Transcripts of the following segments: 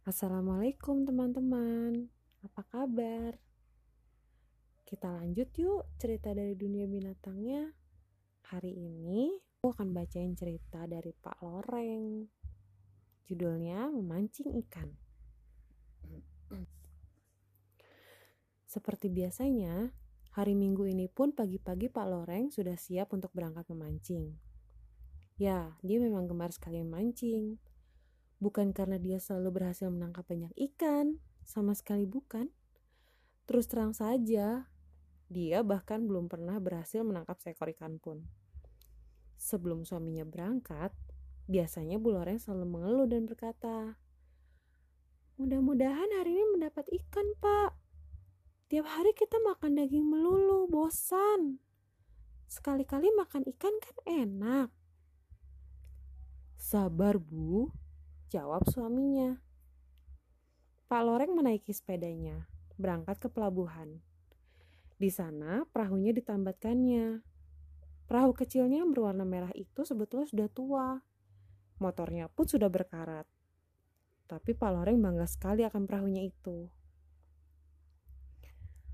Assalamualaikum teman-teman, apa kabar? Kita lanjut yuk cerita dari dunia binatangnya. Hari ini aku akan bacain cerita dari Pak Loreng. Judulnya Memancing Ikan. Seperti biasanya, hari Minggu ini pun pagi-pagi Pak Loreng sudah siap untuk berangkat memancing. Ya, dia memang gemar sekali memancing Bukan karena dia selalu berhasil menangkap banyak ikan, sama sekali bukan. Terus terang saja, dia bahkan belum pernah berhasil menangkap seekor ikan pun. Sebelum suaminya berangkat, biasanya Bu Loreng selalu mengeluh dan berkata, Mudah-mudahan hari ini mendapat ikan, Pak. Tiap hari kita makan daging melulu, bosan. Sekali-kali makan ikan kan enak. Sabar, Bu, Jawab suaminya. Pak Loreng menaiki sepedanya, berangkat ke pelabuhan. Di sana perahunya ditambatkannya. Perahu kecilnya yang berwarna merah itu sebetulnya sudah tua. Motornya pun sudah berkarat. Tapi Pak Loreng bangga sekali akan perahunya itu.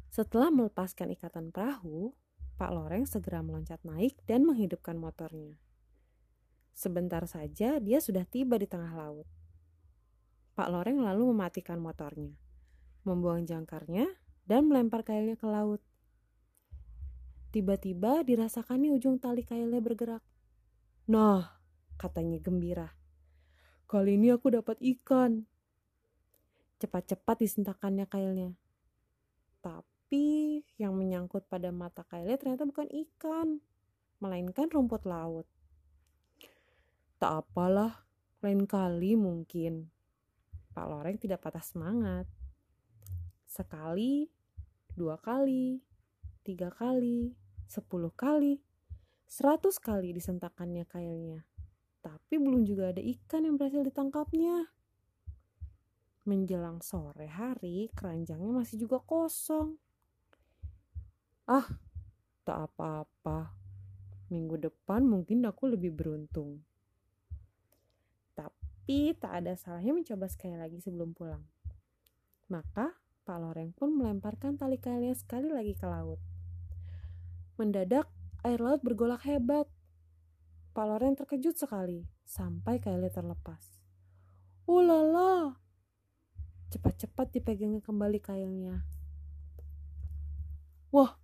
Setelah melepaskan ikatan perahu, Pak Loreng segera meloncat naik dan menghidupkan motornya. Sebentar saja dia sudah tiba di tengah laut. Pak Loreng lalu mematikan motornya, membuang jangkarnya, dan melempar kailnya ke laut. Tiba-tiba dirasakan nih ujung tali kailnya bergerak. Nah, katanya gembira. Kali ini aku dapat ikan. Cepat-cepat disentakannya kailnya. Tapi yang menyangkut pada mata kailnya ternyata bukan ikan, melainkan rumput laut. Tak apalah, lain kali mungkin. Pak Loreng tidak patah semangat. Sekali, dua kali, tiga kali, sepuluh kali, seratus kali disentakannya kailnya. Tapi belum juga ada ikan yang berhasil ditangkapnya. Menjelang sore hari, keranjangnya masih juga kosong. Ah, tak apa-apa. Minggu depan mungkin aku lebih beruntung tapi tak ada salahnya mencoba sekali lagi sebelum pulang. Maka Pak Loreng pun melemparkan tali kailnya sekali lagi ke laut. Mendadak air laut bergolak hebat. Pak Loreng terkejut sekali sampai kailnya terlepas. Ulala! Cepat-cepat dipegangnya kembali kailnya. Wah,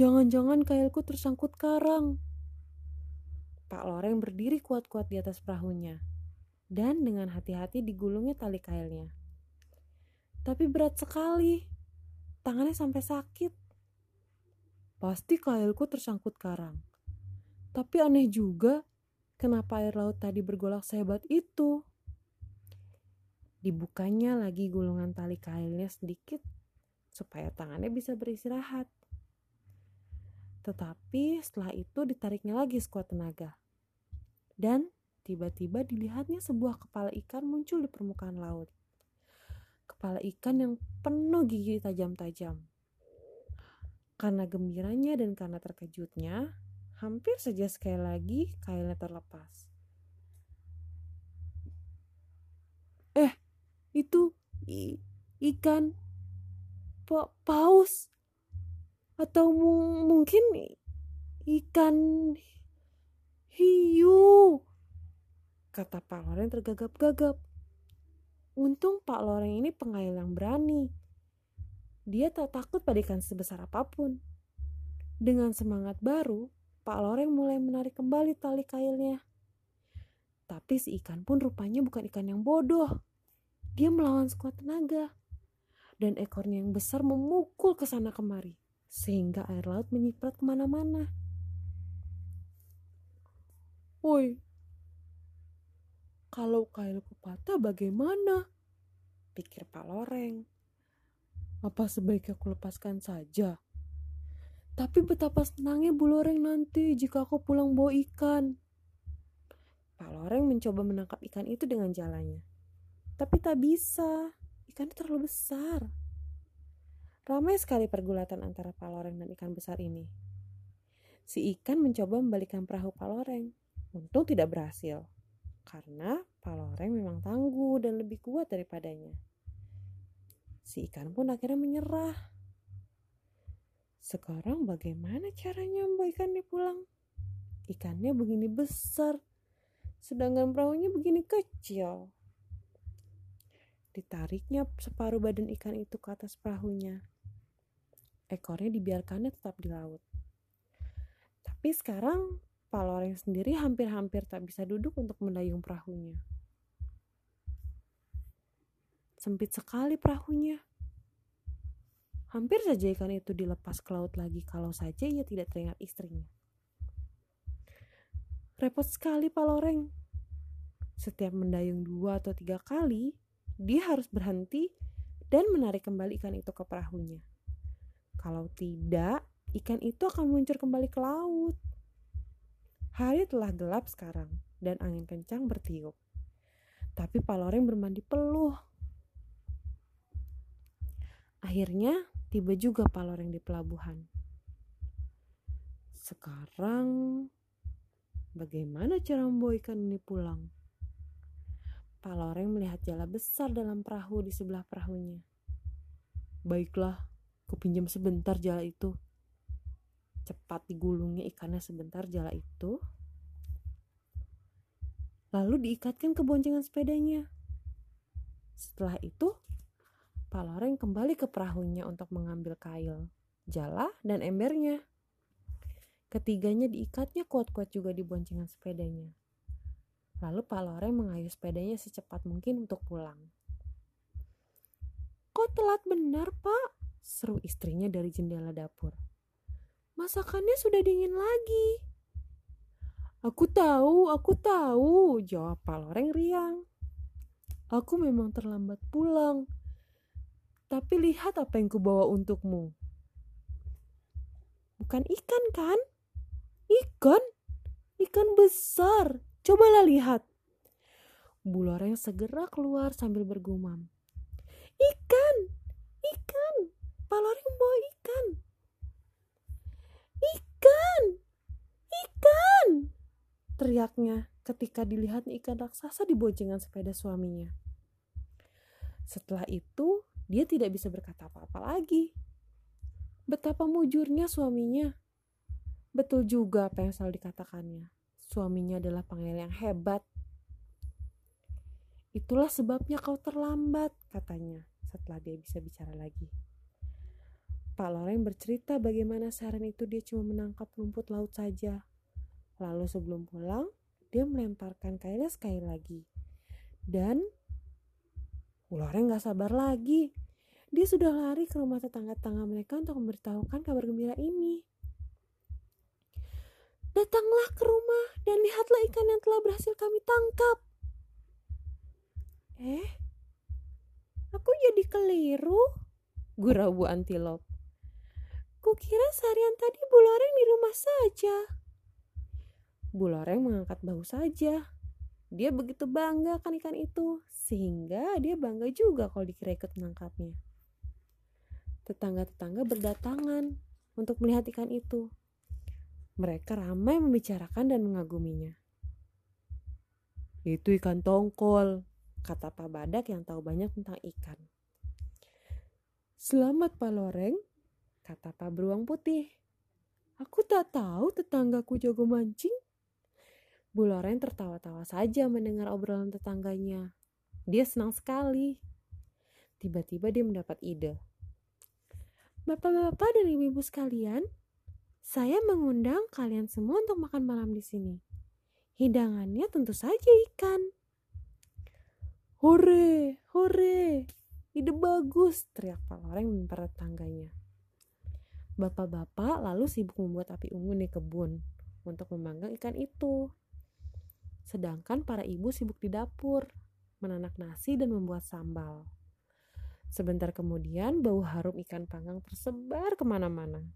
jangan-jangan kailku tersangkut karang. Pak Loreng berdiri kuat-kuat di atas perahunya dan dengan hati-hati digulungnya tali kailnya. Tapi berat sekali, tangannya sampai sakit. Pasti kailku tersangkut karang. Tapi aneh juga, kenapa air laut tadi bergolak sehebat itu? Dibukanya lagi gulungan tali kailnya sedikit, supaya tangannya bisa beristirahat. Tetapi setelah itu ditariknya lagi sekuat tenaga. Dan Tiba-tiba dilihatnya sebuah kepala ikan muncul di permukaan laut. Kepala ikan yang penuh gigi tajam-tajam. Karena gembiranya dan karena terkejutnya, hampir saja sekali lagi kailnya terlepas. Eh, itu i, ikan pa, paus atau mungkin ikan hiu kata Pak Loreng tergagap-gagap. Untung Pak Loreng ini pengail yang berani. Dia tak takut pada ikan sebesar apa pun. Dengan semangat baru, Pak Loreng mulai menarik kembali tali kailnya. Tapi si ikan pun rupanya bukan ikan yang bodoh. Dia melawan sekuat tenaga. Dan ekornya yang besar memukul ke sana kemari. Sehingga air laut menyiprat ke mana-mana. Woi, kalau kailku patah bagaimana? Pikir Pak Loreng. Apa sebaiknya aku lepaskan saja? Tapi betapa senangnya Bu Loreng nanti jika aku pulang bawa ikan. Pak Loreng mencoba menangkap ikan itu dengan jalannya. Tapi tak bisa, ikan itu terlalu besar. Ramai sekali pergulatan antara Pak Loreng dan ikan besar ini. Si ikan mencoba membalikan perahu Pak Loreng. Untung tidak berhasil karena Pak Loreng memang tangguh dan lebih kuat daripadanya. Si ikan pun akhirnya menyerah. Sekarang bagaimana caranya membawa ikan ini pulang? Ikannya begini besar, sedangkan perahunya begini kecil. Ditariknya separuh badan ikan itu ke atas perahunya. Ekornya dibiarkannya tetap di laut. Tapi sekarang Pak Loreng sendiri hampir-hampir tak bisa duduk untuk mendayung perahunya. Sempit sekali perahunya. Hampir saja ikan itu dilepas ke laut lagi kalau saja ia tidak teringat istrinya. Repot sekali Pak Loreng. Setiap mendayung dua atau tiga kali, dia harus berhenti dan menarik kembali ikan itu ke perahunya. Kalau tidak, ikan itu akan meluncur kembali ke laut. Hari telah gelap sekarang dan angin kencang bertiup. Tapi Pak Loreng bermandi peluh. Akhirnya tiba juga Pak Loreng di pelabuhan. Sekarang bagaimana cara membawa ikan ini pulang? Pak Loreng melihat jala besar dalam perahu di sebelah perahunya. Baiklah, kupinjam sebentar jala itu, cepat digulungnya ikannya sebentar jala itu lalu diikatkan ke boncengan sepedanya setelah itu Pak Loreng kembali ke perahunya untuk mengambil kail, jala, dan embernya. Ketiganya diikatnya kuat-kuat juga di boncengan sepedanya. Lalu Pak Loreng mengayuh sepedanya secepat mungkin untuk pulang. Kok telat benar, Pak? Seru istrinya dari jendela dapur. Masakannya sudah dingin lagi. Aku tahu, aku tahu, jawab Pak Loreng riang. Aku memang terlambat pulang. Tapi lihat apa yang kubawa untukmu. Bukan ikan kan? Ikan? Ikan besar. Cobalah lihat. Bu Loreng segera keluar sambil bergumam. Ikan! Ikan! Pak Loreng bawa ikan. Ikan! Ikan! Teriaknya ketika dilihat ikan raksasa di boncengan sepeda suaminya. Setelah itu, dia tidak bisa berkata apa-apa lagi. Betapa mujurnya suaminya. Betul juga apa yang selalu dikatakannya. Suaminya adalah pangeran yang hebat. Itulah sebabnya kau terlambat, katanya setelah dia bisa bicara lagi. Pak Loreng bercerita bagaimana seharian itu dia cuma menangkap rumput laut saja. Lalu sebelum pulang, dia melemparkan kailnya sekali lagi. Dan Loreng gak sabar lagi. Dia sudah lari ke rumah tetangga-tetangga mereka untuk memberitahukan kabar gembira ini. Datanglah ke rumah dan lihatlah ikan yang telah berhasil kami tangkap. Eh, aku jadi keliru, gurau Bu Antilop. Kukira seharian tadi Bu Loreng di rumah saja. Bu Loreng mengangkat bahu saja. Dia begitu bangga akan ikan itu, sehingga dia bangga juga kalau dikira ikut menangkapnya. Tetangga-tetangga berdatangan untuk melihat ikan itu. Mereka ramai membicarakan dan mengaguminya. Itu ikan tongkol, kata Pak Badak yang tahu banyak tentang ikan. Selamat Pak Loreng, kata Pak Beruang Putih. Aku tak tahu tetanggaku jago mancing. Bu Loren tertawa-tawa saja mendengar obrolan tetangganya. Dia senang sekali. Tiba-tiba dia mendapat ide. Bapak-bapak dan ibu-ibu sekalian, saya mengundang kalian semua untuk makan malam di sini. Hidangannya tentu saja ikan. Hore, hore, ide bagus, teriak Pak Loreng dan para tetangganya. Bapak-bapak lalu sibuk membuat api unggun di kebun untuk memanggang ikan itu. Sedangkan para ibu sibuk di dapur, menanak nasi dan membuat sambal. Sebentar kemudian bau harum ikan panggang tersebar ke mana-mana.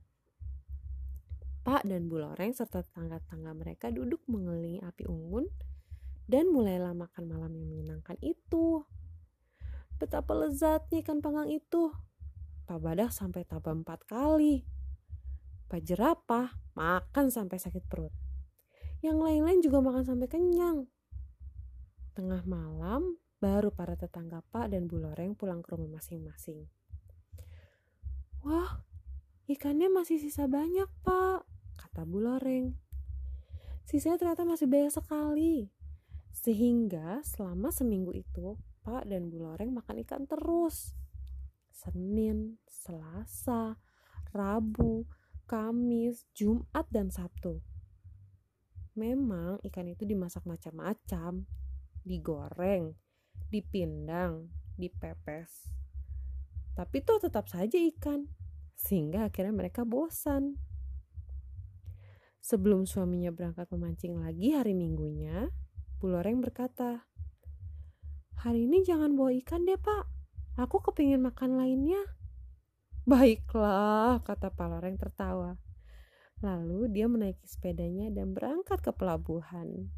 Pak dan Bu Loreng serta tetangga-tetangga mereka duduk mengelilingi api unggun dan mulailah makan malam yang menyenangkan itu. Betapa lezatnya ikan panggang itu. Pak Badak sampai tabah empat kali. Pak jerapah makan sampai sakit perut. Yang lain-lain juga makan sampai kenyang. Tengah malam, baru para tetangga Pak dan Bu Loreng pulang ke rumah masing-masing. Wah, ikannya masih sisa banyak, Pak, kata Bu Loreng. Sisanya ternyata masih banyak sekali. Sehingga selama seminggu itu, Pak dan Bu Loreng makan ikan terus. Senin, Selasa, Rabu, Kamis, Jumat, dan Sabtu. Memang ikan itu dimasak macam-macam, digoreng, dipindang, dipepes. Tapi tuh tetap saja ikan, sehingga akhirnya mereka bosan. Sebelum suaminya berangkat memancing lagi hari minggunya, Bu Loreng berkata, Hari ini jangan bawa ikan deh pak, aku kepingin makan lainnya. Baiklah, kata Pak Loreng tertawa. Lalu dia menaiki sepedanya dan berangkat ke pelabuhan.